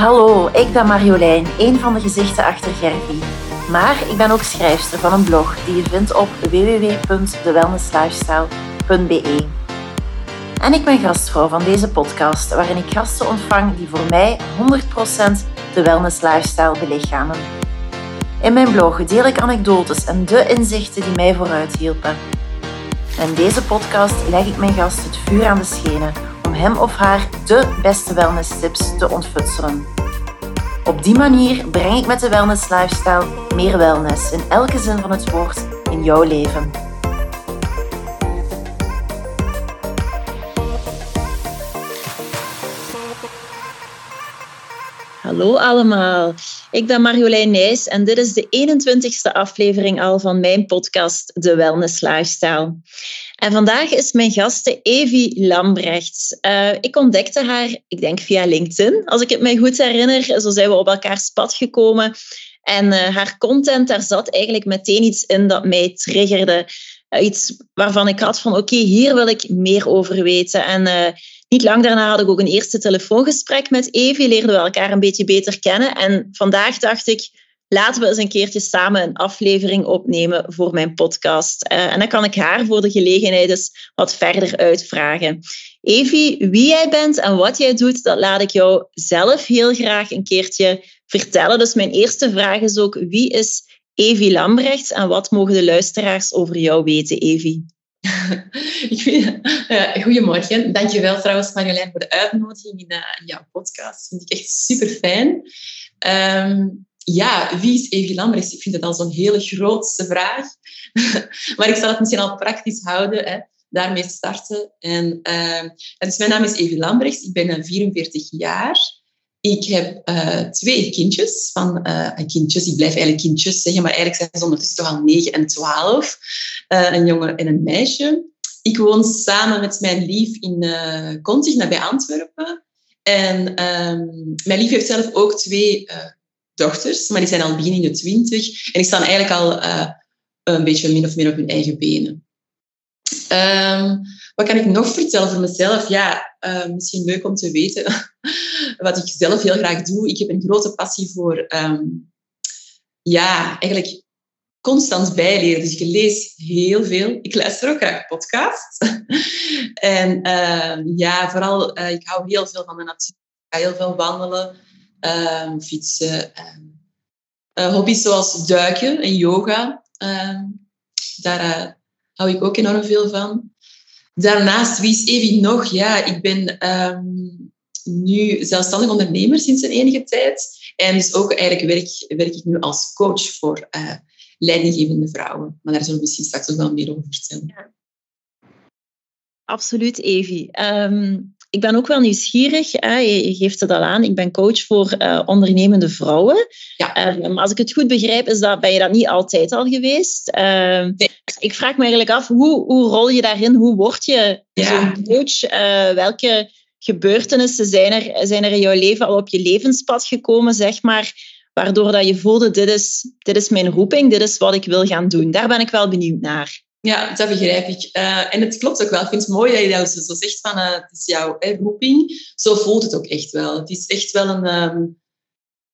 Hallo, ik ben Marjolein, een van de gezichten achter Gervie. Maar ik ben ook schrijfster van een blog die je vindt op www.thewellnesslifestyle.be. En ik ben gastvrouw van deze podcast, waarin ik gasten ontvang die voor mij 100% de wellness lifestyle belichamen. In mijn blog deel ik anekdotes en de inzichten die mij vooruit hielpen. En in deze podcast leg ik mijn gast het vuur aan de schenen hem of haar de beste wellness tips te ontfutselen. Op die manier breng ik met de wellness lifestyle meer wellness in elke zin van het woord in jouw leven. Hallo allemaal, ik ben Marjolein Nijs en dit is de 21ste aflevering al van mijn podcast De Wellness Lifestyle. En vandaag is mijn gaste Evie Lambrechts. Uh, ik ontdekte haar, ik denk via LinkedIn, als ik het mij goed herinner. Zo zijn we op elkaars pad gekomen. En uh, haar content, daar zat eigenlijk meteen iets in dat mij triggerde. Uh, iets waarvan ik had van, oké, hier wil ik meer over weten. En niet lang daarna had ik ook een eerste telefoongesprek met Evie, leerden we elkaar een beetje beter kennen. En vandaag dacht ik, laten we eens een keertje samen een aflevering opnemen voor mijn podcast. Uh, en dan kan ik haar voor de gelegenheid eens wat verder uitvragen. Evie, wie jij bent en wat jij doet, dat laat ik jou zelf heel graag een keertje vertellen. Dus mijn eerste vraag is ook, wie is Evie Lambrechts en wat mogen de luisteraars over jou weten, Evie? ik goedemorgen. Dankjewel trouwens Marjolein voor de uitnodiging in, uh, jouw podcast. Vind ik echt super fijn. Um, ja, wie is Evie Lambrechts? Ik vind het al zo'n hele grootste vraag. maar ik zal het misschien al praktisch houden. Hè. Daarmee starten. En, uh, dus mijn naam is Evie Lambrechts. Ik ben 44 jaar. Ik heb uh, twee kindjes. Van, uh, kindjes, ik blijf eigenlijk kindjes zeggen, maar eigenlijk zijn ze ondertussen al 9 en 12. Uh, een jongen en een meisje. Ik woon samen met mijn lief in uh, Kontig, nabij Antwerpen. En um, mijn lief heeft zelf ook twee dochters, maar die zijn al begin in de twintig. En die staan eigenlijk al een beetje min of meer op hun eigen benen. Um, wat kan ik nog vertellen voor mezelf? Ja, uh, misschien leuk om te weten wat ik zelf heel graag doe. Ik heb een grote passie voor, um, ja, eigenlijk constant bijleren. Dus ik lees heel veel. Ik luister ook graag podcasts. en uh, ja, vooral, uh, ik hou heel veel van de natuur. Ik ga heel veel wandelen. Ehm, fietsen. Uh, hobby's zoals duiken en yoga. Ehm, daar hou ik ook enorm veel van. Daarnaast, wie is Evie nog? Ja, ik ben ehm, nu zelfstandig ondernemer sinds een enige tijd. En dus ook eigenlijk werk, werk ik nu als coach voor uh, leidinggevende vrouwen. Maar daar zullen we misschien straks ook wel meer over vertellen. Absoluut, Evie. Um, ik ben ook wel nieuwsgierig. Hè. Je geeft het al aan. Ik ben coach voor uh, ondernemende vrouwen. Ja. Uh, maar als ik het goed begrijp, is dat, ben je dat niet altijd al geweest. Uh, nee. Ik vraag me eigenlijk af, hoe, hoe rol je daarin? Hoe word je ja. zo'n coach? Eh, welke gebeurtenissen zijn er, zijn er in jouw leven al op je levenspad gekomen, zeg maar, waardoor dat je voelde, dit is, dit is mijn roeping, dit is wat ik wil gaan doen. Daar ben ik wel benieuwd naar. Ja, dat begrijp ik. Uh, en het klopt ook wel. Ik vind het mooi dat je zo zegt van uh, het is jouw hè, roeping. Zo voelt het ook echt wel. Het is echt wel een, um,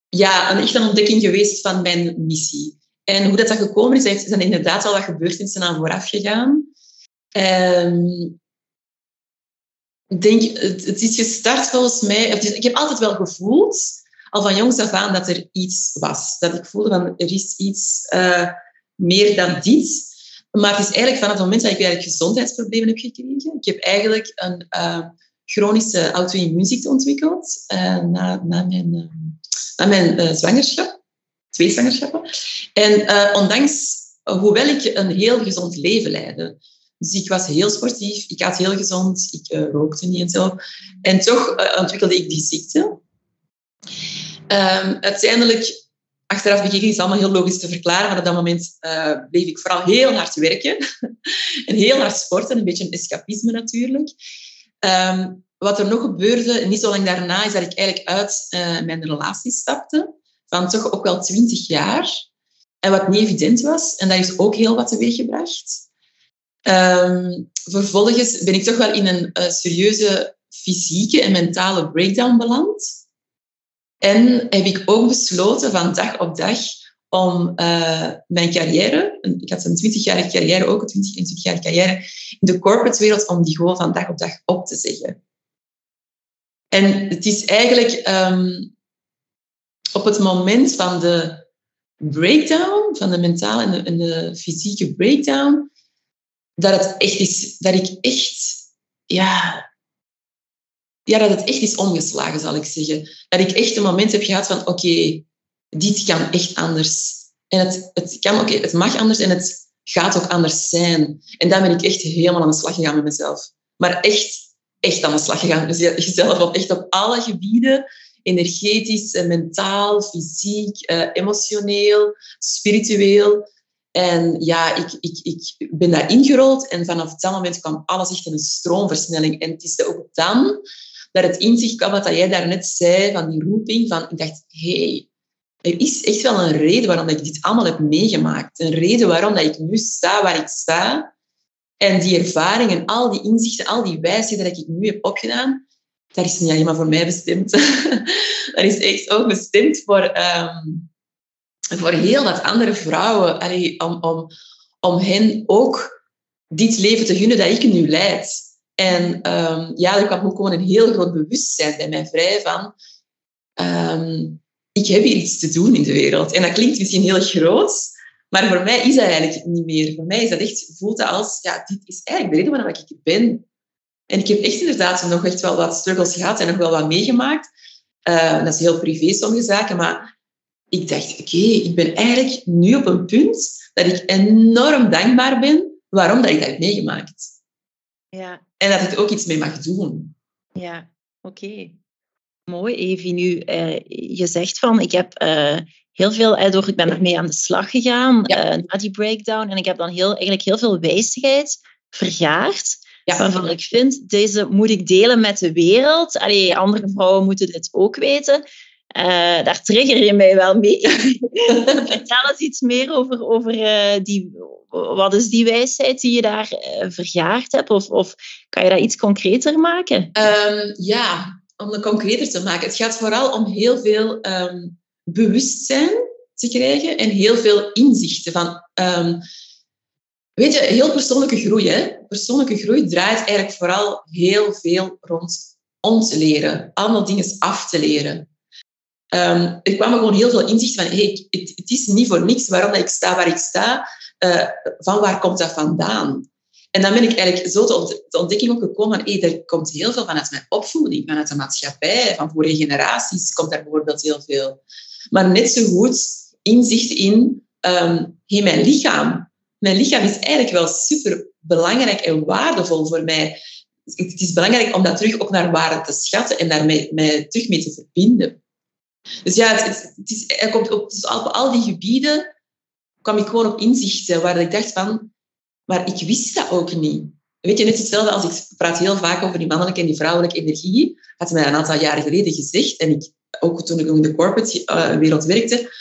ja, een, echt een ontdekking geweest van mijn missie. En hoe dat, dat gekomen is, er zijn inderdaad al wat gebeurtenissen aan vooraf gegaan. Um, denk, het, het, is gestart volgens mij... Is, ik heb altijd wel gevoeld, al van jongs af aan, dat er iets was. Dat ik voelde van, er is iets uh, meer dan dit. Maar het is eigenlijk vanaf het moment dat ik eigenlijk gezondheidsproblemen heb gekregen. Ik heb eigenlijk een uh, chronische auto-immuunziekte ontwikkeld uh, na, na, mijn, uh, na mijn zwangerschap. Twee zwangerschappen. En ondanks, hoewel ik een heel gezond leven leidde, dus ik was heel sportief, ik had heel gezond, ik rookte niet en zo. En toch ontwikkelde ik die ziekte. Um, uiteindelijk achteraf bekeken is het allemaal heel logisch te verklaren, maar op dat moment uh, bleef ik vooral heel hard werken en heel hard sporten, een beetje een escapisme natuurlijk. Um, wat er nog gebeurde, niet zo lang daarna, is dat ik eigenlijk uit uh, mijn relatie stapte, van toch ook wel twintig jaar. En wat niet evident was, en dat is ook heel wat teweeggebracht. Um, vervolgens ben ik toch wel in een uh, serieuze fysieke en mentale breakdown beland. En heb ik ook besloten van dag op dag om uh, mijn carrière, ik had een 20-jarige carrière, ook een 20 en 20-jarige carrière in de corporate wereld, om die gewoon van dag op dag op te zeggen. En het is eigenlijk um, op het moment van de breakdown, van de mentale en de, en de fysieke breakdown, dat het echt is, dat ik echt, ja, ja, dat het echt is omgeslagen, zal ik zeggen. Dat ik echt een moment heb gehad van, oké, dit kan echt anders. En het, het, kan, oké, het mag anders en het gaat ook anders zijn. En dan ben ik echt helemaal aan de slag gegaan met mezelf. Maar echt, echt aan de slag gegaan met jezelf. Op, echt op alle gebieden. Energetisch, mentaal, fysiek, eh, emotioneel, spiritueel. En ja, ik, ik, ik ben daar ingerold en vanaf dat moment kwam alles echt in een stroomversnelling. En het is ook dan dat het inzicht kwam wat jij daarnet zei, van die roeping, van ik dacht, hé, hey, er is echt wel een reden waarom ik dit allemaal heb meegemaakt. Een reden waarom ik nu sta waar ik sta. En die ervaringen, al die inzichten, al die wijsheden dat ik nu heb opgedaan, dat is niet alleen maar voor mij bestemd. dat is echt ook bestemd voor, um, voor heel wat andere vrouwen. Om, om, om hen ook dit leven te gunnen dat ik nu leid. En um, ja, er kwam ook gewoon een heel groot bewustzijn bij mij vrij van... Um, ik heb hier iets te doen in de wereld. En dat klinkt misschien heel groot, maar voor mij is dat eigenlijk niet meer. Voor mij is dat echt, voelt dat als, ja, dit is eigenlijk de reden waarom ik ben. En ik heb echt inderdaad nog echt wel wat struggles gehad en nog wel wat meegemaakt. Uh, dat is heel privé, sommige zaken, maar ik dacht, oké, ik ben eigenlijk nu op een punt dat ik enorm dankbaar ben waarom dat ik dat heb meegemaakt. Ja. En dat ik ook iets mee mag doen. Ja, oké. Mooi, Evie. Nu, uh, je zegt van, ik heb uh, heel veel, uh, door, ik ben ermee aan de slag gegaan ja. na die breakdown. En ik heb dan heel, eigenlijk heel veel wijsheid vergaard. Ja. Waarvan ik vind, deze moet ik delen met de wereld. Allee, andere vrouwen moeten dit ook weten. Daar trigger je mij wel mee. Vertel eens iets meer over, over die, wat is die wijsheid die je daar vergaard hebt? Of, of kan je dat iets concreter maken? Um, ja, om het concreter te maken. Het gaat vooral om heel veel um, bewustzijn te krijgen en heel veel inzichten. Van, um, weet je, heel persoonlijke groei. Hè? Persoonlijke groei draait eigenlijk vooral heel veel rond ons leren. Allemaal dingen af te leren. Um, er kwamen gewoon heel veel inzichten van, hey, het, is niet voor niks waarom ik sta waar ik sta. Uh, van waar komt dat vandaan? En dan ben ik eigenlijk zo tot de ontdekking ook gekomen van, er komt heel veel vanuit mijn opvoeding, vanuit de maatschappij, van vorige generaties komt daar bijvoorbeeld heel veel. Maar net zo goed inzicht in, um, hey, mijn lichaam. Mijn lichaam is eigenlijk wel super belangrijk en waardevol voor mij. Het is belangrijk om dat terug ook naar waarde te schatten en daarmee mij terug mee te verbinden. Dus ja, het, het is, komt op, dus op al die gebieden kwam ik gewoon op inzichten waar ik dacht van, maar ik wist dat ook niet. Weet je, net hetzelfde als ik praat heel vaak over die mannelijke en die vrouwelijke energie. Had mij een aantal jaren geleden gezegd, en ik, ook toen ik in de corporate uh, wereld werkte,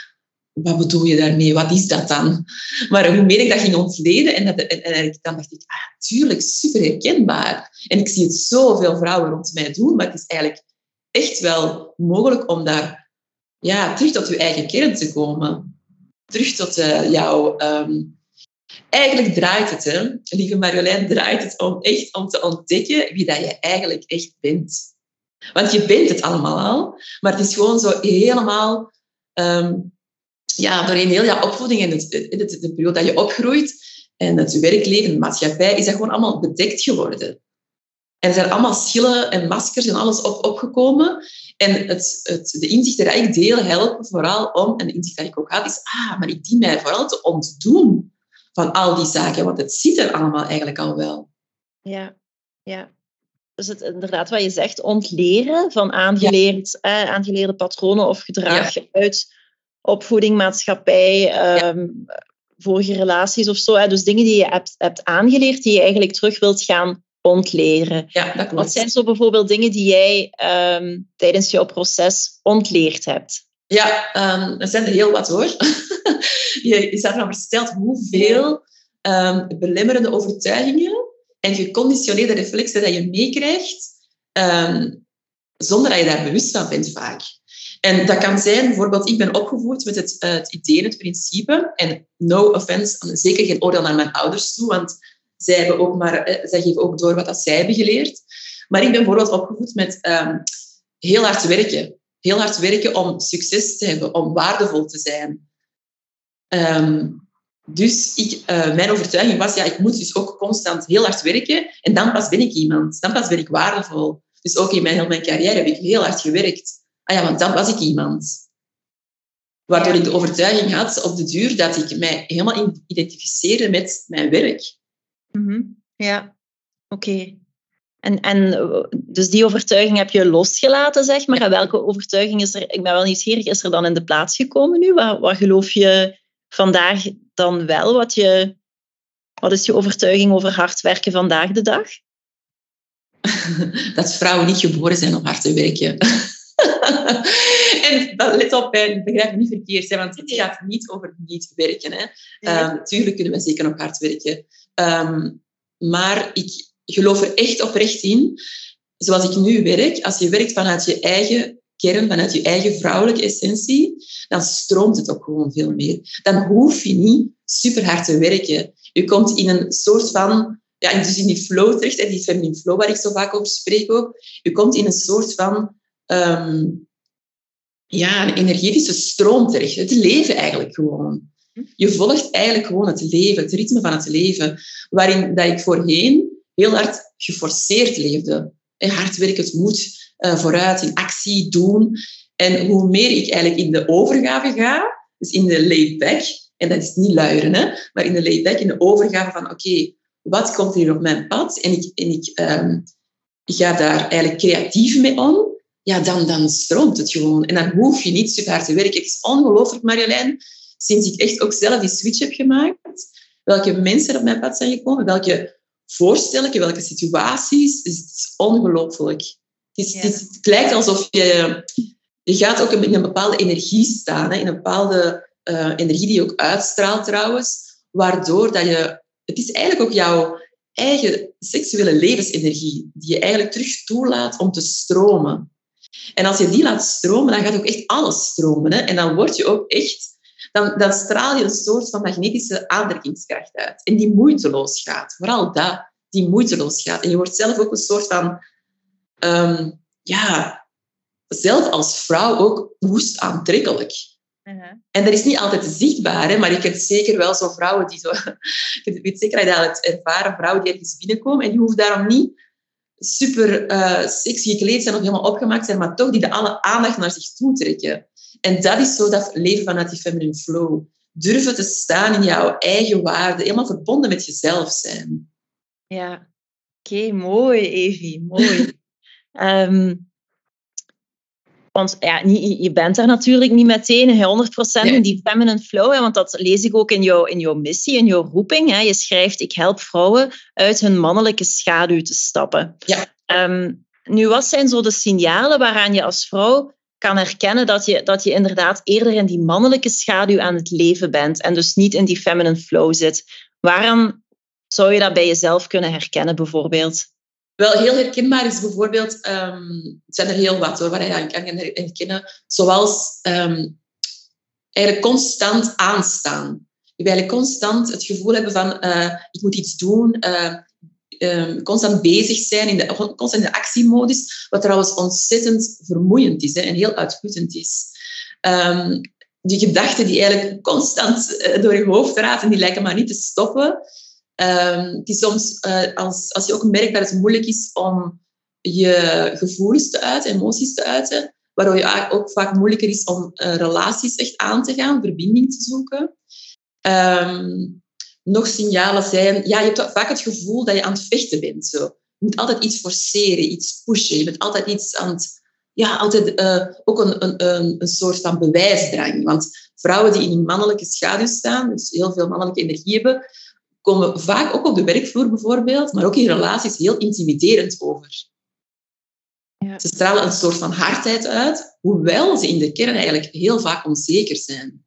wat bedoel je daarmee? Wat is dat dan? Maar hoe meer ik dat ging ontleden, en, dat, en, en dan dacht ik, ah, tuurlijk, super herkenbaar. En ik zie het zoveel vrouwen rond mij doen, maar het is eigenlijk echt wel mogelijk om daar ja, terug tot je eigen kern te komen. Terug tot uh, jouw um, Eigenlijk draait het, lieve Marjolein, draait het om echt om te ontdekken wie dat je eigenlijk echt bent. Want je bent het allemaal al, maar het is gewoon zo helemaal, um, ja, doorheen heel je opvoeding en het, het, de periode dat je opgroeit en het werkleven, de maatschappij, is dat gewoon allemaal bedekt geworden. En er zijn allemaal schillen en maskers en alles op, opgekomen. En het, het, de inzichten die ik deel helpen vooral om, en de inzicht dat ik ook had, is, ah, maar ik dien mij vooral te ontdoen van al die zaken, want het ziet er allemaal eigenlijk al wel. Ja, ja. Dus het inderdaad wat je zegt, ontleren van aangeleerd, eh, aangeleerde patronen of gedrag uit opvoeding, maatschappij, ehm, vorige relaties of zo. Hè. Dus dingen die je hebt, hebt aangeleerd, die je eigenlijk terug wilt gaan ontleren. Ja, dat klopt. Wat zijn zo bijvoorbeeld dingen die jij ehm, tijdens jouw proces ontleerd hebt? Ja, um, er zijn er heel wat hoor. je, staat ervan versteld hoeveel um, belemmerende overtuigingen en geconditioneerde reflexen dat je meekrijgt, zonder dat je daar bewust van bent vaak. En dat kan zijn, bijvoorbeeld, ik ben opgevoed met het, uh, het idee, het principe, en no offense, zeker geen oordeel naar mijn ouders toe, want zij, hebben ook maar, eh, geven ook door wat dat zij hebben geleerd. Maar ik ben bijvoorbeeld opgevoed met um, heel hard werken. Heel hard werken om succes te hebben, om waardevol te zijn. Um, dus ik, uh, mijn overtuiging was, ja, ik moet dus ook constant heel hard werken en dan pas ben ik iemand. Dan pas ben ik waardevol. Dus ook in mijn, heel mijn carrière heb ik heel hard gewerkt. Ah ja, want dan was ik iemand. Waardoor ik de overtuiging had op de duur dat ik mij helemaal identificeerde met mijn werk. Mm -hmm. Ja, oké. En, en dus die overtuiging heb je losgelaten, zeg maar. En welke overtuiging is er, ik ben wel nieuwsgierig, is er dan in de plaats gekomen nu? Wat, wat geloof je vandaag dan wel? Wat, je, wat is je overtuiging over hard werken vandaag de dag? Dat vrouwen niet geboren zijn om hard te werken. en dat, let op, ik begrijp me niet verkeerd, hè, want het gaat niet over niet werken. Hè. Um, tuurlijk kunnen we zeker nog hard werken. Um, maar ik geloof er echt oprecht in, zoals ik nu werk, als je werkt vanuit je eigen kern, vanuit je eigen vrouwelijke essentie, dan stroomt het ook gewoon veel meer. Dan hoef je niet super hard te werken. Je komt in een soort van, ja, dus in die flow terecht, die feminine flow waar ik zo vaak over spreek ook. Je komt in een soort van um, ja, een energetische stroom terecht. Het leven eigenlijk gewoon. Je volgt eigenlijk gewoon het leven, het ritme van het leven, waarin dat ik voorheen heel hard geforceerd leefde. Hard werken, het moet uh, vooruit, in actie, doen. En hoe meer ik eigenlijk in de overgave ga, dus in de laid back, en dat is niet luieren, hè, maar in de laid back, in de overgave van oké, wat komt hier op mijn pad? En ik, en ik, um, ik ga daar eigenlijk creatief mee om ja, dan, dan stroomt het gewoon. En dan hoef je niet super hard te werken. Het is ongelooflijk, Marjolein, sinds ik echt ook zelf die switch heb gemaakt, welke mensen er op mijn pad zijn gekomen, welke voorstellingen, welke situaties. Dus het is ongelooflijk. Het, is, het, het, lijkt alsof je... Je gaat ook in een bepaalde energie staan, hè, in een bepaalde uh, energie die je ook uitstraalt trouwens, waardoor dat je... Het is eigenlijk ook jouw eigen seksuele levensenergie die je eigenlijk terug toelaat om te stromen. En als je die laat stromen, dan gaat ook echt alles stromen. Hè? En dan word je ook echt... Dan, dan straal je een soort van magnetische aantrekkingskracht uit. En die moeiteloos gaat. Vooral dat, die moeiteloos gaat. En je wordt zelf ook een soort van... Um, ja, zelf als vrouw ook woest aantrekkelijk. Uh-huh. En dat is niet altijd zichtbaar, hè, maar je kent zeker wel zo vrouwen die zo... Ik weet zeker dat je het ervaren vrouwen die ergens binnenkomen en die hoeft daarom niet super uh, sexy gekleed zijn of helemaal opgemaakt zijn, maar toch die de alle aandacht naar zich toe trekken. En dat is zo dat leven vanuit die feminine flow. Durven te staan in jouw eigen waarde, helemaal verbonden met jezelf zijn. Ja, oké, mooi, Evie, mooi. um, want ja, je bent daar natuurlijk niet meteen 100% in die feminine flow, hè, want dat lees ik ook in jouw, in jouw missie, in jouw roeping. Hè. Je schrijft, ik help vrouwen uit hun mannelijke schaduw te stappen. Ja. Um, nu, wat zijn zo de signalen waaraan je als vrouw kan herkennen dat je, dat je inderdaad eerder in die mannelijke schaduw aan het leven bent en dus niet in die feminine flow zit? Waaraan zou je dat bij jezelf kunnen herkennen, bijvoorbeeld? Wel, heel herkenbaar is bijvoorbeeld, um, het zijn er heel wat hoor, waar je aan kan herkennen, zoals um, eigenlijk constant aanstaan. Je eigenlijk constant het gevoel hebben van, uh, ik moet iets doen, uh, um, constant bezig zijn, in de, constant in de actiemodus, wat trouwens ontzettend vermoeiend is hè, en heel uitputtend is. die gedachten die eigenlijk constant uh, door je hoofd raten, die lijken maar niet te stoppen. Um, het is soms, uh, als, als je ook merkt dat het moeilijk is om je gevoelens te uiten, emoties te uiten, waardoor je ook vaak moeilijker is om uh, relaties echt aan te gaan, verbinding te zoeken. Nog signalen zijn, ja, je hebt vaak het gevoel dat je aan het vechten bent. Zo. Je moet altijd iets forceren, iets pushen. Je bent altijd iets aan het, ja, altijd uh, ook een, een, een soort van bewijsdrang. Want vrouwen die in een mannelijke schaduw staan, dus heel veel mannelijke energie hebben, komen vaak ook op de werkvloer bijvoorbeeld, maar ook in relaties heel intimiderend over. Ja. Ze stralen een soort van hardheid uit, hoewel ze in de kern eigenlijk heel vaak onzeker zijn.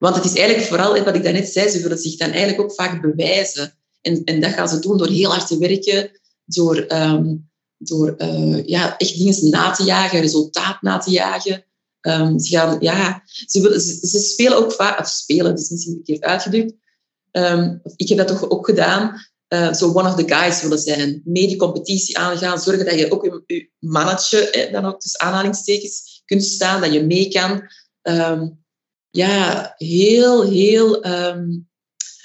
Want het is eigenlijk vooral, wat ik daarnet zei, ze willen zich dan eigenlijk ook vaak bewijzen. En, en dat gaan ze doen door heel hard te werken, door um, door uh, ja, echt dingen na te jagen, resultaat na te jagen. Um, ze, gaan, ja, ze, willen, ze, spelen ook vaak, of spelen, dus misschien een keer uitgedrukt. Um, ik heb dat toch ook gedaan. Uh, zo one of the guys willen zijn. Mee die competitie aangaan. Zorgen dat je ook je, je mannetje, eh, dan ook tussen aanhalingstekens, kunt staan. Dat je mee kan. Ja, heel, heel um,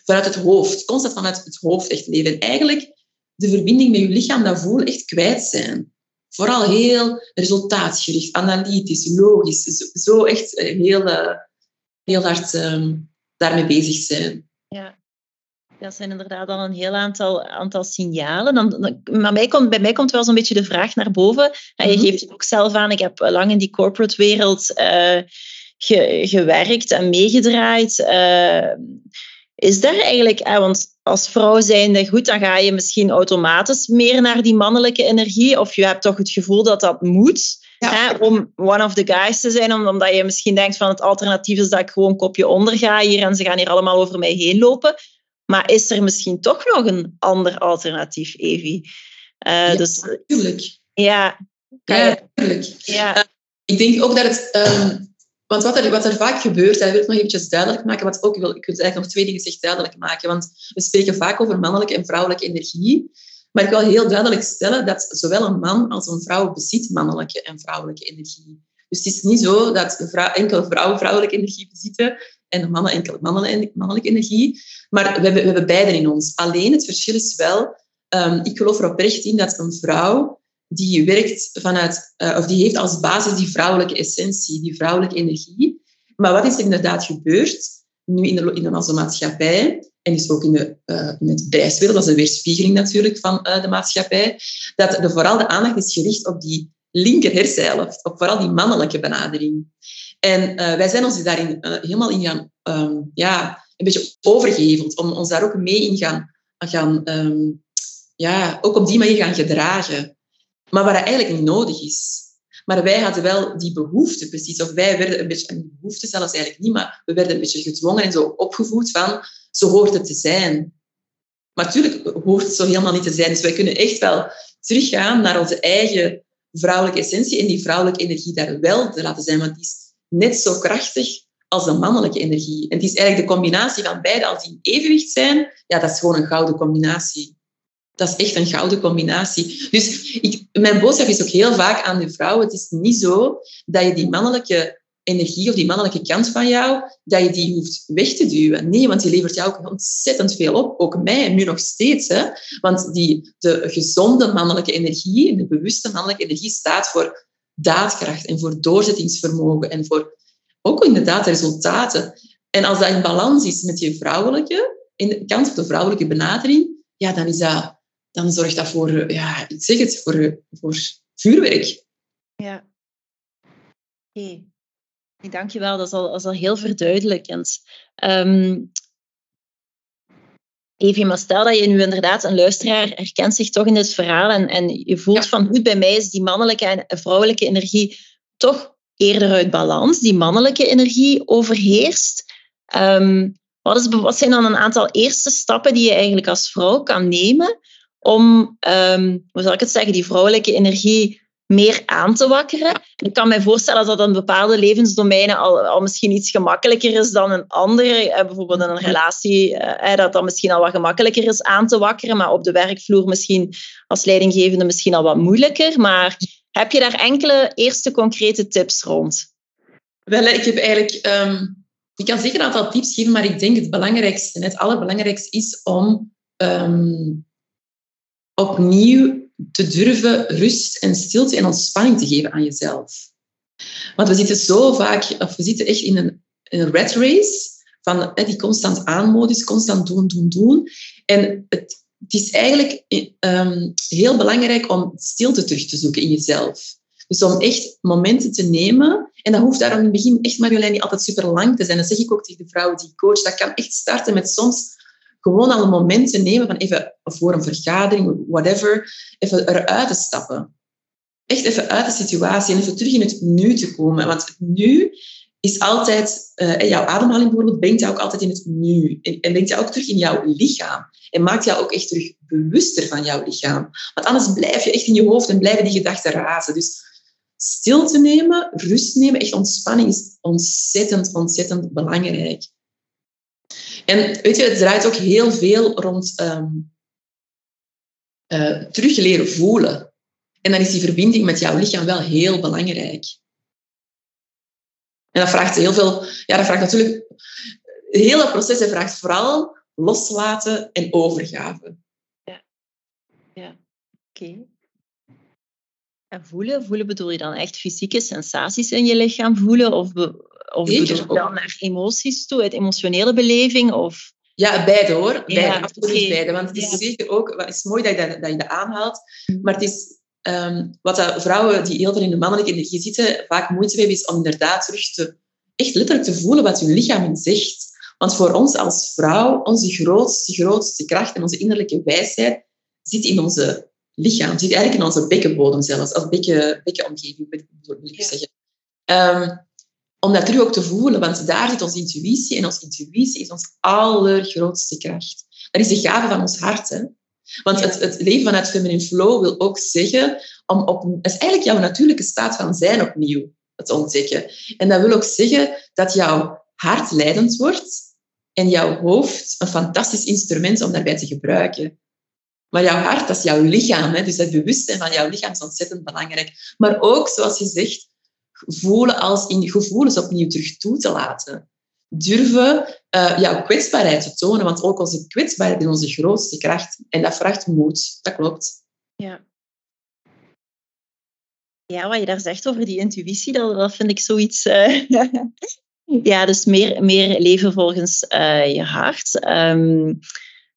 vanuit het hoofd. Constant vanuit het hoofd echt leven. En eigenlijk de verbinding met je lichaam, dat voelen, echt kwijt zijn. Vooral heel resultaatgericht, analytisch, logisch. Zo, echt eh, heel, uh, heel hard um, daarmee bezig zijn. Ja. Dat zijn inderdaad al een heel aantal, aantal signalen. Dan, dan, maar mij komt, bij mij komt wel zo'n beetje de vraag naar boven. En je mhm. geeft het ook zelf aan, ik heb lang in die corporate wereld uh, ge, gewerkt en meegedraaid. Uh, is daar eigenlijk, eh, want als vrouw zijnde, goed, dan ga je misschien automatisch meer naar die mannelijke energie. Of je hebt toch het gevoel dat dat moet. Hè, om one of the guys te zijn, omdat je misschien denkt van het alternatief is dat ik gewoon kopje onder ga hier en ze gaan hier allemaal over mij heen lopen. Maar is er misschien toch nog een ander alternatief, Evie? Uh, ja, dus, natuurlijk. Ja, ja, natuurlijk. Ja. Uh, ik denk ook dat het... Um, want wat er, wat er vaak gebeurt, dat wil ik nog eventjes duidelijk maken, wat ook ik wil eigenlijk nog twee dingen zich duidelijk maken, want we spreken vaak over mannelijke en vrouwelijke energie, maar ik wil heel duidelijk stellen dat zowel een man als een vrouw bezit mannelijke en vrouwelijke energie. Dus het is niet zo dat enkele vrouwen vrouwelijke energie bezitten en mannen enkel mannelijke energie. Maar we hebben, we hebben beide in ons. Alleen het verschil is wel, um, ik geloof er oprecht in dat een vrouw die werkt vanuit, uh, of die heeft als basis die vrouwelijke essentie, die vrouwelijke energie. Maar wat is er inderdaad gebeurd nu in, de, in onze maatschappij, en is ook in, de, in het bedrijfswereld, dat is een weerspiegeling natuurlijk van uh, de maatschappij, dat de, vooral de aandacht is gericht op die linker hersenhelft, op vooral die mannelijke benadering. En wij zijn ons daarin helemaal in gaan, um, ja, een beetje overgeheveld, om ons daar ook mee in gaan, gaan um, ja, ook op die manier gaan gedragen. Maar wat eigenlijk niet nodig is. Maar wij hadden wel die behoefte, precies. Of wij werden een beetje, een behoefte zelfs eigenlijk niet, maar we werden een beetje gedwongen en zo opgevoed van, zo hoort het te zijn. Maar natuurlijk hoort het zo helemaal niet te zijn. Dus wij kunnen echt wel teruggaan naar onze eigen vrouwelijke essentie en die vrouwelijke energie daar wel te laten zijn. Want die is net zo krachtig als de mannelijke energie. En het is eigenlijk de combinatie van beide, als die in evenwicht zijn, ja, dat is gewoon een gouden combinatie. Dat is echt een gouden combinatie. Dus ik, mijn boodschap is ook heel vaak aan de vrouwen. Het is niet zo dat je die mannelijke energie of die mannelijke kant van jou, dat je die hoeft weg te duwen. Nee, want die levert jou ook ontzettend veel op. Ook mij, nu nog steeds. Hè? Want die, de gezonde mannelijke energie, de bewuste mannelijke energie, staat voor daadkracht en voor doorzettingsvermogen en voor ook inderdaad resultaten. En als dat in balans is met je vrouwelijke, in de kant op de vrouwelijke benadering, ja, dan, is dat, dan zorgt dat voor, ja, ik zeg het, voor, voor vuurwerk. Ja. Oké. Okay. Dank je wel, dat is al, dat is al heel verduidelijkend. Um, Evie, maar stel dat je nu inderdaad een luisteraar herkent zich toch in dit verhaal en, en je voelt van goed, bij mij is die mannelijke en vrouwelijke energie toch eerder uit balans, die mannelijke energie overheerst. Um, wat, is, wat, zijn dan een aantal eerste stappen die je eigenlijk als vrouw kan nemen om, um, hoe zal ik het zeggen, die vrouwelijke energie meer aan te wakkeren. Ik kan me voorstellen dat dat in bepaalde levensdomeinen al, al misschien iets gemakkelijker is dan een andere. Eh, bijvoorbeeld in een relatie, eh, dat dat misschien al wat gemakkelijker is aan te wakkeren, maar op de werkvloer misschien als leidinggevende misschien al wat moeilijker. Maar heb je daar enkele eerste concrete tips rond? Wel, ik heb eigenlijk... Um, ik kan zeker een aantal tips geven, maar ik denk het belangrijkste, het allerbelangrijkste is om um, opnieuw te durven rust en stilte en ontspanning te geven aan jezelf. Want we zitten zo vaak, of we zitten echt in een, een rat race van die constant aanmodus, constant doen, doen, doen. En het, het is eigenlijk um, heel belangrijk om stilte terug te zoeken in jezelf. Dus om echt momenten te nemen. En dat hoeft daarom in het begin echt, Marjolein, niet altijd super lang te zijn. Dat zeg ik ook tegen de vrouwen die coach. Dat kan echt starten met soms gewoon al een moment te nemen van even voor een vergadering, whatever, even eruit te stappen. Echt even uit de situatie en even terug in het nu te komen. Want het nu is altijd, uh, jouw ademhaling bijvoorbeeld, brengt jou ook altijd in het nu. En, en brengt jou ook terug in jouw lichaam. En maakt jou ook echt terug bewuster van jouw lichaam. Want anders blijf je echt in je hoofd en blijven die gedachten razen. Dus stil te nemen, rust nemen, echt ontspanning is ontzettend, ontzettend belangrijk. En weet je, het draait ook heel veel rond um, terug leren voelen. En dan is die verbinding met jouw lichaam wel heel belangrijk. En dat vraagt heel veel, ja, dat vraagt natuurlijk, het hele proces vraagt vooral loslaten en overgave. Ja, ja. oké. En voelen, voelen bedoel je dan echt fysieke sensaties in je lichaam voelen? Of, of bedoel je dan naar emoties toe, uit emotionele beleving? Of... Ja, beide hoor. Beide, ja, absoluut beide. Want het is zeker ook, het is mooi dat je dat, dat, je dat aanhaalt, mm. maar het is um, wat dat vrouwen die heel veel in de mannelijke energie zitten, vaak moeite hebben, is om inderdaad terug te, echt letterlijk te voelen wat hun lichaam hen zegt. Want voor ons als vrouw, onze grootste, grootste kracht en onze innerlijke wijsheid zit in onze lichaam, zit eigenlijk in onze bekkenbodem zelfs, als bekken, bekkenomgeving, wil ik zeggen. Um, om dat terug ook te voelen, want daar zit onze intuïtie en onze intuïtie is ons allergrootste kracht. Dat is de gave van ons hart. Hè? Want het, het leven vanuit feminine flow wil ook zeggen om op, het is eigenlijk jouw natuurlijke staat van zijn opnieuw te ontdekken. En dat wil ook zeggen dat jouw hart leidend wordt en jouw hoofd een fantastisch instrument om daarbij te gebruiken. Maar jouw hart, dat is jouw lichaam. Hè? Dus het bewustzijn van jouw lichaam is ontzettend belangrijk. Maar ook, zoals je zegt, voelen als in gevoelens opnieuw terug toe te laten. Durven uh, jouw kwetsbaarheid te tonen, want ook onze kwetsbaarheid is onze grootste kracht. En dat vraagt moed, dat klopt. Ja. Ja, wat je daar zegt over die intuïtie, dat, dat vind ik zoiets... Uh, ja, dus meer, meer leven volgens uh, je hart. Um,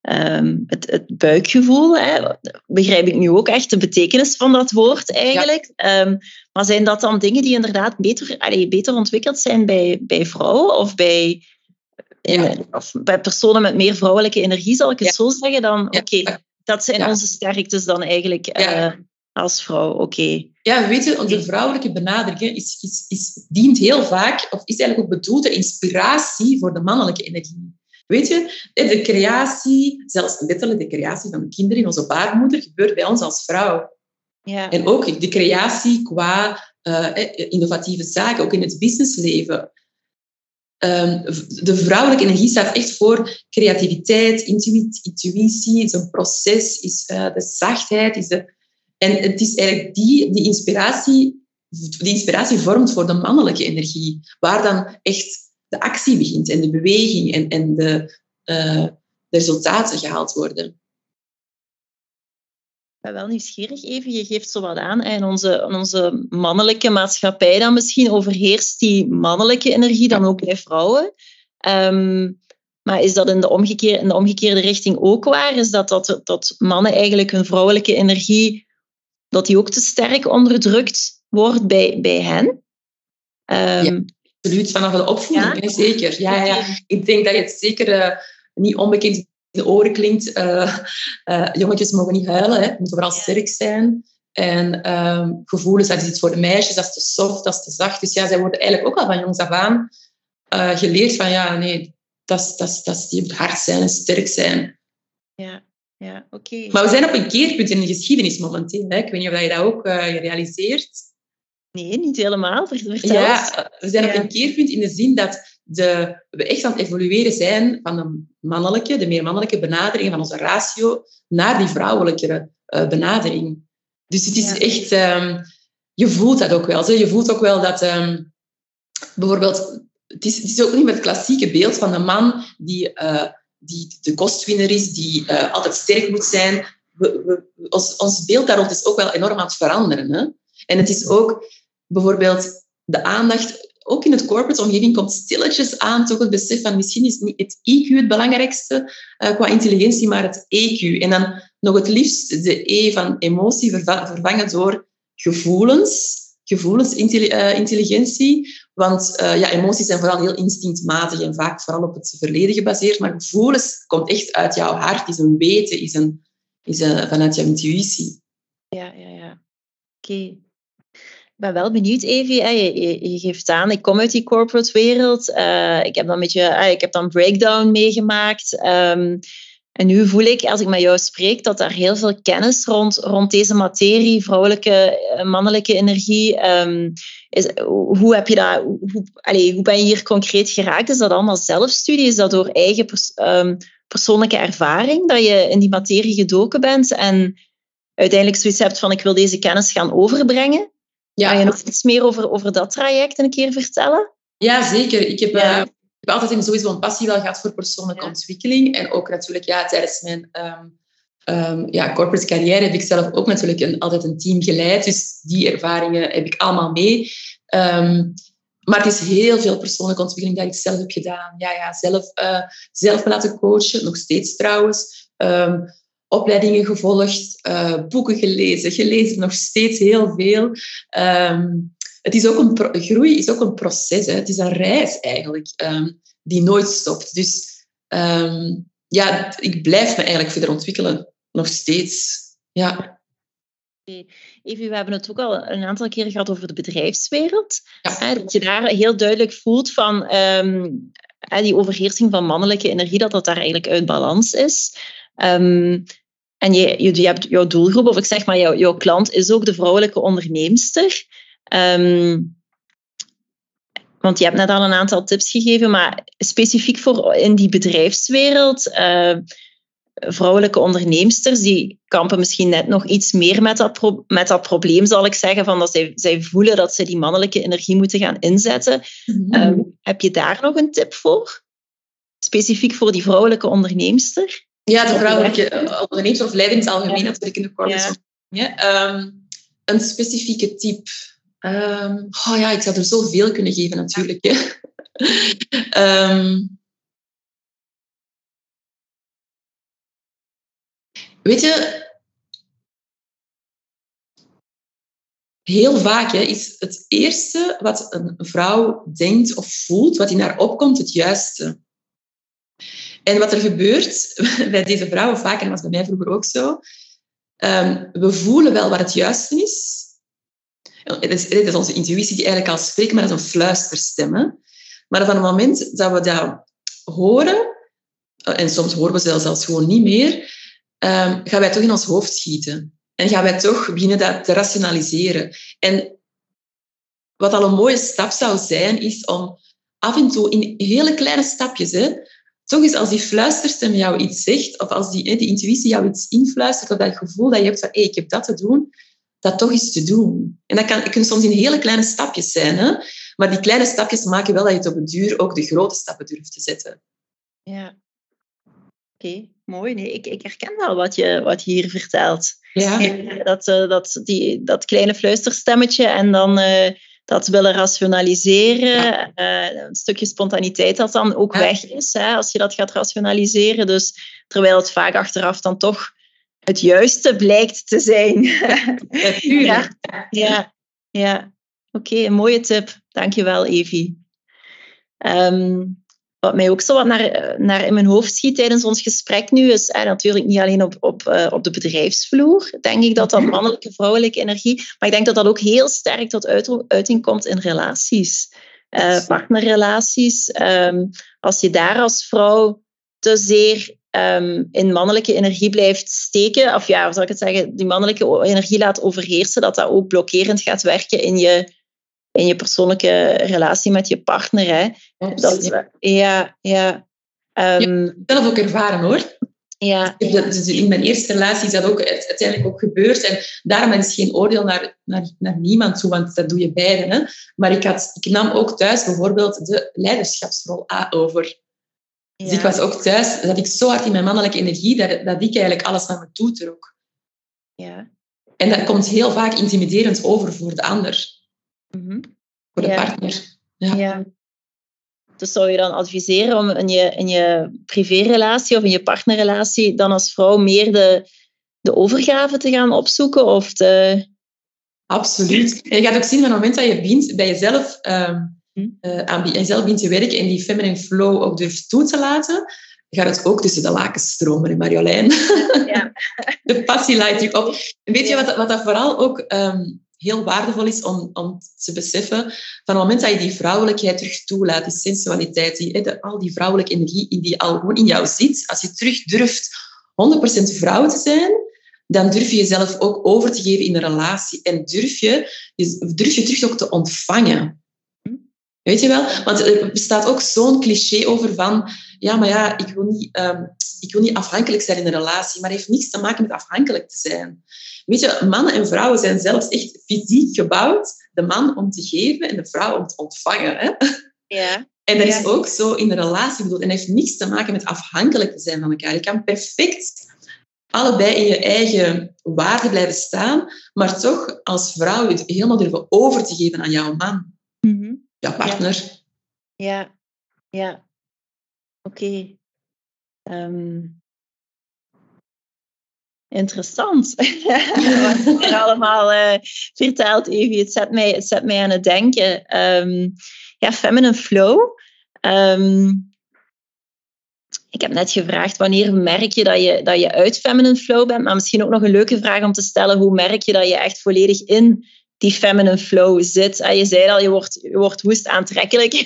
um, het, het, buikgevoel, hè, begrijp ik nu ook echt de betekenis van dat woord eigenlijk. Ja. Um, maar zijn dat dan dingen die inderdaad beter, allee, beter ontwikkeld zijn bij, bij vrouwen of bij, ja. of bij personen met meer vrouwelijke energie, zal ik het zo zeggen? Dan, oké, dat zijn onze sterktes dan eigenlijk uh, als vrouw, oké. Ja, weet je, onze vrouwelijke benadering is, is, is, dient heel vaak, of is eigenlijk ook bedoeld de inspiratie voor de mannelijke energie. Weet je, de creatie, zelfs letterlijk de creatie van de kinderen in onze baarmoeder, gebeurt bij ons als vrouw. Ja. En ook de creatie qua uh, innovatieve zaken, ook in het businessleven. Um, de vrouwelijke energie staat echt voor creativiteit, intuïtie, is een proces, is uh, de zachtheid. Is de, en het is eigenlijk die, die inspiratie, die inspiratie vormt voor de mannelijke energie, waar dan echt de actie begint en de beweging en, en de, uh, de resultaten gehaald worden. Ik ben wel nieuwsgierig even. Je geeft zo wat aan. En onze, onze mannelijke maatschappij dan misschien overheerst die mannelijke energie dan ook bij vrouwen. Um, maar is dat in de, omgekeerde, in de omgekeerde richting ook waar? Is dat, dat dat mannen eigenlijk hun vrouwelijke energie, dat die ook te sterk onderdrukt wordt bij, bij hen? Um, ja absoluut, vanaf de opvoeding, ja? zeker. Ja, ja, Ik denk dat het zeker uh, niet onbekend in de oren klinkt. Uh, uh, jongetjes mogen niet huilen, hè. moeten vooral sterk zijn. En ehm, gevoelens, dat is iets voor de meisjes, dat is te soft, dat is te zacht. Dus ja, zij worden eigenlijk ook al van jongs af aan geleerd van, ja, nee, dat is, dat die op het hart zijn en sterk zijn. Ja, ja oké. Maar we zijn op een keerpunt in de geschiedenis momenteel. Hè. Ik weet niet of je dat ook realiseert. Nee, niet helemaal. Vertel ja, we zijn op een keerpunt in de zin dat de, we echt aan het evolueren zijn van de mannelijke, de meer mannelijke benadering van onze ratio naar die vrouwelijke uh, benadering. Dus het is echt, um, je voelt dat ook wel. Zo. Je voelt ook wel dat um, bijvoorbeeld, het is, het is ook niet met het klassieke beeld van de man die, uh, die de kostwinner is, die uh, altijd sterk moet zijn. We, we, ons, ons beeld daarop is ook wel enorm aan het veranderen. Hè? En het is ook bijvoorbeeld de aandacht, ook in het corporate omgeving, komt stilletjes aan toch het besef van misschien is niet het IQ het belangrijkste uh, qua intelligentie, maar het EQ. En dan nog het liefst de E van emotie vervangen door gevoelens, gevoelsintelligentie. Eh, Want uh, ja, emoties zijn vooral heel instinctmatig en vaak vooral op het verleden gebaseerd. Maar gevoelens komt echt uit jouw hart, is een weten, is, een, is een, vanuit jouw intuïtie. Ja, ja, ja. Oké. Ben wel benieuwd, Evie. Je, geeft aan, ik kom uit die corporate wereld. Uh, ik heb dan een beetje, ik heb dan breakdown meegemaakt. Um, en nu voel ik, als ik met jou spreek, dat er heel veel kennis rond, rond deze materie, vrouwelijke, eh, mannelijke energie, um, is, hoe, heb je hoe, hoe ben je hier concreet geraakt? Is dat allemaal zelfstudie? Is dat door eigen um, persoonlijke ervaring dat je in die materie gedoken bent en uiteindelijk zoiets hebt van ik wil deze kennis gaan overbrengen? Ja. Kan je nog iets meer over, over dat traject een keer vertellen? Ja, zeker. Ik heb, ja. uh, ik heb altijd sowieso een passie wel gehad voor persoonlijke ontwikkeling. En ook natuurlijk ja, tijdens mijn um, um, ja, corporate carrière heb ik zelf ook natuurlijk een, altijd een team geleid. Dus die ervaringen heb ik allemaal mee. Um, maar het is heel veel persoonlijke ontwikkeling dat ik zelf heb gedaan. Ja, ja zelf, uh, zelf me laten coachen, nog steeds trouwens. Um, opleidingen gevolgd, uh, boeken gelezen, gelezen nog steeds heel veel. Um, het is ook een groei is ook een proces. Hè. Het is een reis eigenlijk um, die nooit stopt. Dus um, ja, ik blijf me eigenlijk verder ontwikkelen, nog steeds. Ja. Even, we hebben het ook al een aantal keren gehad over de bedrijfswereld. Ja. Dat je daar heel duidelijk voelt van die overheersing van mannelijke energie, dat dat daar eigenlijk uit balans is. Um, en je, je, je, hebt jouw doelgroep, of ik zeg maar, jouw, jouw klant is ook de vrouwelijke onderneemster. Um, want je hebt net al een aantal tips gegeven, maar specifiek voor in die bedrijfswereld, uh, vrouwelijke onderneemsters, die kampen misschien net nog iets meer met dat, pro met dat probleem, zal ik zeggen, van dat zij, zij voelen dat ze die mannelijke energie moeten gaan inzetten. Mm -hmm. um, heb je daar nog een tip voor? Specifiek voor die vrouwelijke onderneemster? Ja, de vrouwelijke ondernemers of leiding in het algemeen natuurlijk in de corporate ja. Um, een specifieke type. Um, oh ja, ik zou er zoveel kunnen geven natuurlijk. um, weet je, heel vaak hè, is het eerste wat een vrouw denkt of voelt, wat in haar opkomt, het juiste. En wat er gebeurt bij deze vrouwen, vaak, en dat was bij mij vroeger ook zo, um, we voelen wel wat het juiste is. Het is, het is onze intuïtie die eigenlijk al spreekt, maar dat is een fluisterstem. Maar van het moment dat we dat horen, en soms horen we zelfs, zelfs gewoon niet meer, um, gaan wij toch in ons hoofd schieten. En gaan wij toch beginnen dat te rationaliseren. En wat al een mooie stap zou zijn, is om af en toe in hele kleine stapjes, hè, toch eens als die fluisterstem jou iets zegt, of als die, die intuïtie jou iets influistert, of dat gevoel dat je hebt van hey, ik heb dat te doen, dat toch eens te doen. En dat kan, kunnen soms in hele kleine stapjes zijn, hè? maar die kleine stapjes maken wel dat je het op een duur ook de grote stappen durft te zetten. Ja. Oké, mooi. Nee, ik, ik herken wel wat je, wat je hier vertelt. Ja. Dat, uh, dat, die, dat kleine fluisterstemmetje en dan... Uh, dat willen rationaliseren. Uh, een stukje spontaniteit dat dan ook weg is, hè, als je dat gaat rationaliseren. Dus terwijl het vaak achteraf dan toch het juiste blijkt te zijn. ja, ja, ja. Oké, een mooie tip. Dankjewel, Evie. Um, wat mij ook zo wat naar, naar in mijn hoofd schiet tijdens ons gesprek nu, is eh, natuurlijk niet alleen op, op, uh, op de bedrijfsvloer, denk ik dat dat mhm. mannelijke, vrouwelijke energie, maar ik denk dat dat ook heel sterk tot uit, uiting komt in relaties. Uh, partnerrelaties. Um, als je daar als vrouw te zeer um, in mannelijke energie blijft steken, of ja, hoe zal ik het zeggen, die mannelijke energie laat overheersen, dat dat ook blokkerend gaat werken in je in je persoonlijke relatie met je partner. Hè. Dat, ja, ja. Um, ja, zelf ook ervaren hoor. Ja. Dus in mijn eerste relatie is dat ook uiteindelijk ook gebeurd. En daarom is geen oordeel naar, naar, naar niemand toe, want dat doe je beiden. Hè. Maar ik, had, ik nam ook thuis bijvoorbeeld de leiderschapsrol over. Ja. Dus ik was ook thuis, dat ik zo hard in mijn mannelijke energie, dat, dat ik eigenlijk alles naar me toe trok. Ja. En dat komt heel vaak intimiderend over voor de ander. Mm-hmm. Voor de partner. Ja. ja. Dus zou je dan adviseren om in je, in je privérelatie of in je partnerrelatie dan als vrouw meer de, de overgave te gaan opzoeken? Of de... Absoluut. En je gaat ook zien van het moment dat je bent, bij jezelf, um, uh, aan jezelf bent te werken en die feminine flow ook durft toe te laten, gaat het ook tussen de lakens stromen, in Marjolein. Ja. de passie leidt je op. En weet je wat, wat dat vooral ook um, heel waardevol is om, om te beseffen van het moment dat je die vrouwelijkheid terug toelaat, die sensualiteit, die, al die vrouwelijke energie die al gewoon in jou zit, als je terug durft 100% vrouw te zijn, dan durf je jezelf ook over te geven in een relatie en durf je, durf je terug ook te ontvangen. Weet je wel? Want er bestaat ook zo'n cliché over van, ja, maar ja, ik wil niet, ehm, ik wil niet afhankelijk zijn in een relatie, maar het heeft niets te maken met afhankelijk te zijn. Weet je, mannen en vrouwen zijn zelfs echt fysiek gebouwd. De man om te geven en de vrouw om te ontvangen. Hè? Ja. En dat is ook zo in een relatie bedoeld. En dat heeft niets te maken met afhankelijk te zijn van elkaar. Je kan perfect allebei in je eigen waarde blijven staan, maar toch als vrouw je helemaal durven over te geven aan jouw man, jouw partner. Ja, ja. Oké. Ehm, interessant. Wat je er allemaal uh, vertelt, Evie. Het zet mij, het zet mij aan het denken. Um, ja, feminine flow. Ehm, ik heb net gevraagd wanneer merk je dat je, dat je uit feminine flow bent, maar misschien ook nog een leuke vraag om te stellen. Hoe merk je dat je echt volledig in die feminine flow zit? En je zei al, je wordt, je wordt woest aantrekkelijk.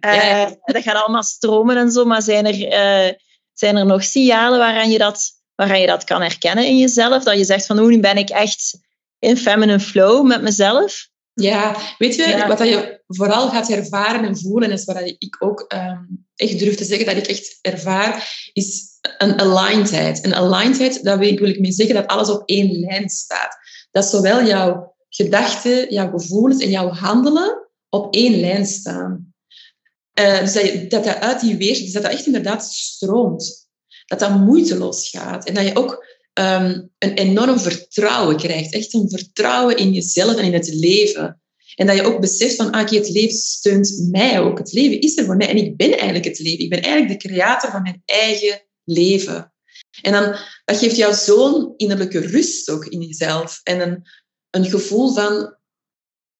uh, dat gaat allemaal stromen en zo, maar zijn er, uh, zijn er nog signalen waaraan je, dat, waaraan je dat kan herkennen in jezelf? Dat je zegt van, nu ben ik echt in feminine flow met mezelf? Ja, weet je, wat je vooral gaat ervaren en voelen, is wat ik ook um, echt durf te zeggen dat ik echt ervaar, is een alignedheid. Een alignedheid, daar wil ik mee zeggen dat alles op één lijn staat. Dat zowel jouw gedachten, jouw gevoelens en jouw handelen op één lijn staan. Uh, dus dat, dat uit die weer, dus dat dat echt inderdaad stroomt. Dat dat moeiteloos gaat. En dat je ook um, een enorm vertrouwen krijgt. Echt een vertrouwen in jezelf en in het leven. En dat je ook beseft van, ah, het leven steunt mij ook. Het leven is er voor mij en ik ben eigenlijk het leven. Ik ben eigenlijk de creator van mijn eigen leven. En dan, dat geeft jou zo'n innerlijke rust ook in jezelf. En een, een gevoel van,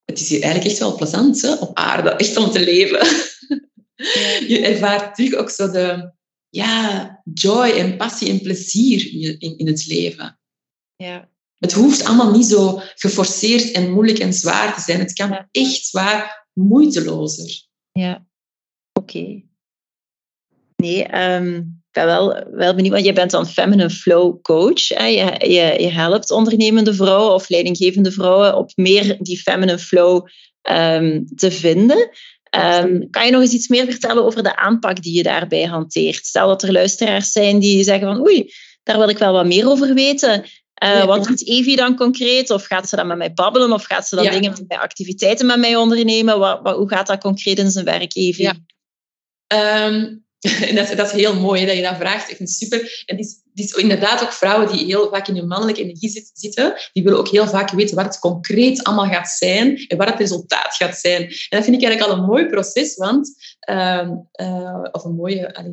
het is hier eigenlijk echt wel plezant hè, op aarde, echt om te leven. je ervaart terug ook zo de, ja, joy en passie en plezier in, in, in het leven. Ja. Het hoeft allemaal niet zo geforceerd en moeilijk en zwaar te zijn. Het kan echt zwaar moeitelozer. Ja, oké. Nee, um, ben wel, wel benieuwd, want je bent dan feminine flow coach. Hè? Je, je, je helpt ondernemende vrouwen of leidinggevende vrouwen op meer die feminine flow um, te vinden. Um, kan je nog eens iets meer vertellen over de aanpak die je daarbij hanteert? Stel dat er luisteraars zijn die zeggen van oei, daar wil ik wel wat meer over weten. Uh, wat doet Evie dan concreet? Of gaat ze dan met mij babbelen? Of gaat ze dan dingen met mij, activiteiten met mij ondernemen? Wat, wat, hoe gaat dat concreet in zijn werk, Evie? Ja. Um, dat, dat, is heel mooi dat je dat vraagt. Ik vind het super. En het is, is inderdaad ook vrouwen die heel vaak in hun mannelijke energie zitten. Die willen ook heel vaak weten wat het concreet allemaal gaat zijn en wat het resultaat gaat zijn. En dat vind ik eigenlijk al een mooi proces, want, uh, uh, of een mooie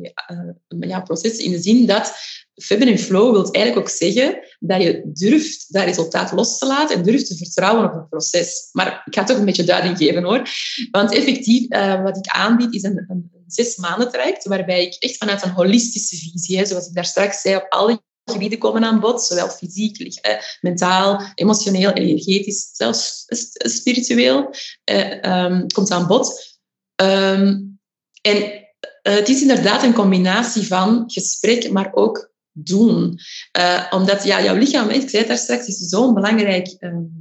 uh, proces in de zin dat Feminine Flow wil eigenlijk ook zeggen dat je durft dat resultaat los te laten en durft te vertrouwen op het proces. Maar ik ga toch een beetje duiding geven hoor. Want effectief, uh, wat ik aanbied is een, een zes maanden traject, waarbij ik echt vanuit een holistische visie, hè, zoals ik daar straks zei, op alle gebieden komen aan bod, zowel fysiek, eh, mentaal, emotioneel, energetisch, zelfs spiritueel, eh, um, komt aan bod. Um, en uh, het is inderdaad een combinatie van gesprek, maar ook doen. Uh, omdat ja, jouw lichaam, ik zei daar straks, is zo'n belangrijk um,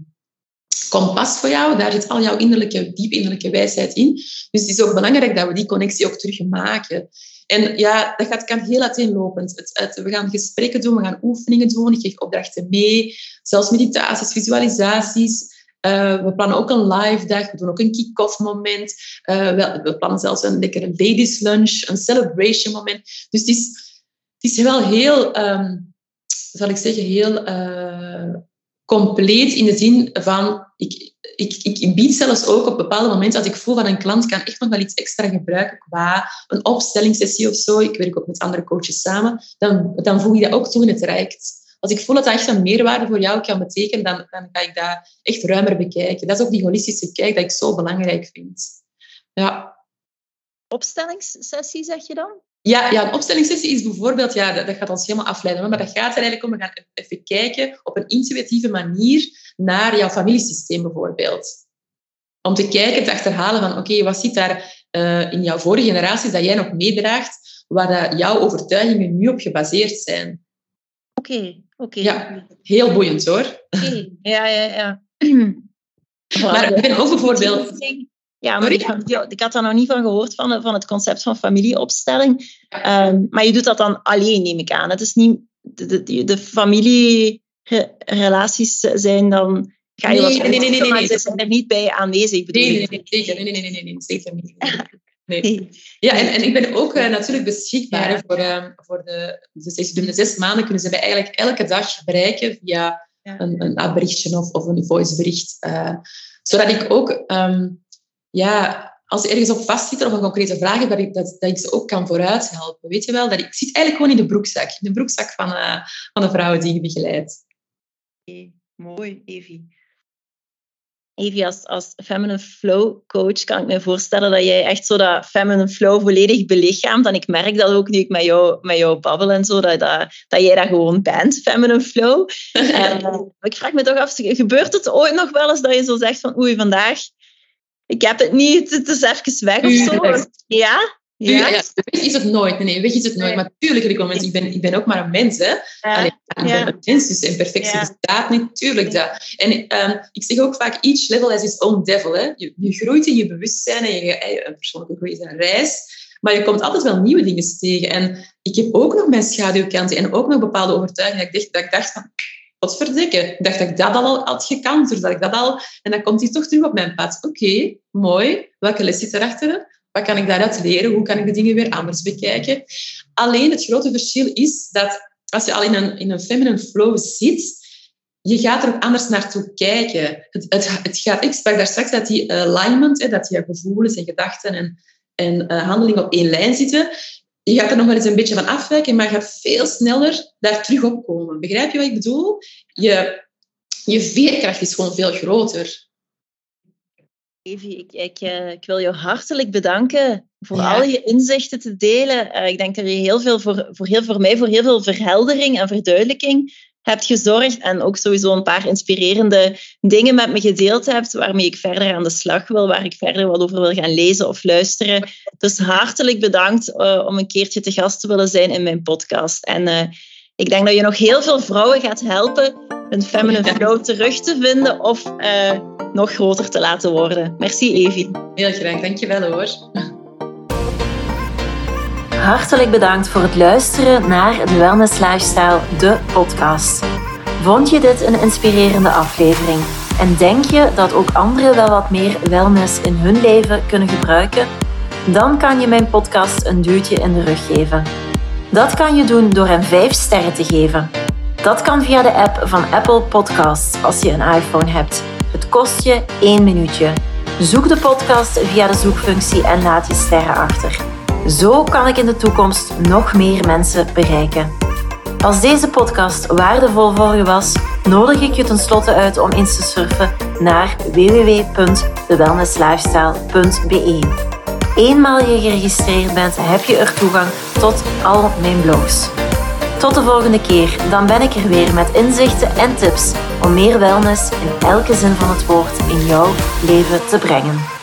kompas voor jou. Daar zit al jouw innerlijke, diep innerlijke wijsheid in. Dus het is ook belangrijk dat we die connectie ook terug maken. En ja, dat gaat, kan heel uiteenlopend. Het, we gaan gesprekken doen, we gaan oefeningen doen. Ik geef opdrachten mee, zelfs meditaties, visualisaties. Uh, we plannen ook een live dag, we doen ook een kick-off moment. Uh, we, we, plannen zelfs een lekkere ladies lunch, een celebration moment. Dus het is, het is wel heel, um, zal ik zeggen, heel uh, compleet in de zin van, ik, ik, ik bied zelfs ook op bepaalde momenten, als ik voel van een klant kan echt nog wel iets extra gebruiken qua een opstellingssessie of zo, ik werk ook met andere coaches samen, dan, dan voeg ik dat ook toe in het traject. Als ik voel dat dat echt een meerwaarde voor jou kan betekenen, dan, dan ga ik dat echt ruimer bekijken. Dat is ook die holistische kijk dat ik zo belangrijk vind. Ja. Opstellingssessie, zeg je dan? Ja, ja, een opstellingssessie is bijvoorbeeld, ja, dat, dat gaat ons helemaal afleiden, maar dat gaat er eigenlijk om, we gaan even kijken op een intuïtieve manier naar jouw familiesysteem bijvoorbeeld. Om te kijken, te achterhalen van, oké, wat zit daar uh, in jouw vorige generaties dat jij nog meedraagt, waar jouw overtuigingen nu op gebaseerd zijn. Oké, oké. Ja, heel boeiend hoor. Oké, ja, ja, ja. maar ik ben ook bijvoorbeeld... Ja, maar ik, ik, had daar nog niet van gehoord, van, van het concept van familieopstelling. Um, maar je doet dat dan alleen, neem ik aan. Het is niet... De, de, de familierelaties zijn dan... Ga je nee, wat nee, nee, nee, nee, nee, Ze zijn er niet bij aanwezig, bedoel nee, nee, nee, zeker. Nee, nee, nee, nee, nee, zeker niet. Nee. Ja, en, en ik ben ook uh, natuurlijk beschikbaar ja. voor, uh, voor de, de, de zes maanden kunnen ze mij eigenlijk elke dag bereiken via ja. een, een berichtje of, of een voicebericht. Uh, zodat ik ook um, ja, als ze ergens op vastzitten of een concrete vraag dat ik, dat, ik ze ook kan vooruit helpen. Weet je wel? Dat ik, ik zit eigenlijk gewoon in de broekzak. In de broekzak van, uh, van de vrouwen die je begeleidt. Okay, mooi, Evie. Evie, als, als Feminine Flow coach kan ik me voorstellen dat jij echt zo dat Feminine Flow volledig belichaamt. En ik merk dat ook nu ik met jou, met jou babbel en zo, dat, dat, dat jij dat gewoon bent, Feminine Flow. en, uh, ik vraag me toch af, gebeurt het ooit nog wel eens dat je zo zegt van oei, vandaag ik heb het niet, het is even weg of zo. Ja? Ja? ja, weg is het nooit. Nee, nee, weg is het nooit. Maar natuurlijk, ik, ik, ben, ik ben ook maar een mens. Hè. Ja. Allee, ik ben een mens, dus in perfectie ja. bestaat niet. Tuurlijk dat. En um, ik zeg ook vaak, each level has its own devil. Hè. Je, je groeit in je bewustzijn en je, een persoonlijke groei is een reis. Maar je komt altijd wel nieuwe dingen tegen. En ik heb ook nog mijn schaduwkanten en ook nog bepaalde overtuigingen. Dat ik dacht, dat ik dacht van, wat verdikken. Ik dacht dat ik dat al had gekant, dat ik dat al... En dan komt hij toch terug op mijn pad. Oké, mooi. Welke les zit erachter? Wat kan ik daaruit leren? Hoe kan ik de dingen weer anders bekijken? Alleen het grote verschil is dat als je al in een, in een feminine flow zit, je gaat er ook anders naartoe kijken. Het, het, het gaat, ik sprak daar straks dat die alignment, hè, dat je gevoelens en gedachten en, en uh, handelingen op één lijn zitten je gaat er nog wel eens een beetje van afwijken, maar je gaat veel sneller daar terug op komen. Begrijp je wat ik bedoel? Je, je veerkracht is gewoon veel groter. Evie, ik, ik, eh, ik wil je hartelijk bedanken voor ja. al je inzichten te delen. Uh, ik denk dat je heel veel voor, voor, heel, voor mij voor heel veel verheldering en verduidelijking hebt gezorgd en ook sowieso een paar inspirerende dingen met me gedeeld hebt waarmee ik verder aan de slag wil, waar ik verder wat over wil gaan lezen of luisteren. Dus hartelijk bedankt uh, om een keertje te gast te willen zijn in mijn podcast. En uh, ik denk dat je nog heel veel vrouwen gaat helpen hun feminine flow terug te vinden of uh, nog groter te laten worden. Merci Evie. Heel graag, dankjewel hoor. Hartelijk bedankt voor het luisteren naar de Wellness Lifestyle, de podcast. Vond je dit een inspirerende aflevering? En denk je dat ook anderen wel wat meer wellness in hun leven kunnen gebruiken? Dan kan je mijn podcast een duwtje in de rug geven. Dat kan je doen door hem 5 sterren te geven. Dat kan via de app van Apple Podcasts als je een iPhone hebt. Het kost je 1 minuutje. Zoek de podcast via de zoekfunctie en laat je sterren achter. Zo kan ik in de toekomst nog meer mensen bereiken. Als deze podcast waardevol voor je was, nodig ik je tenslotte uit om eens te surfen naar www.thewellnesslifestyle.be. Eenmaal je geregistreerd bent, heb je er toegang tot al mijn blogs. Tot de volgende keer, dan ben ik er weer met inzichten en tips om meer wellness in elke zin van het woord in jouw leven te brengen.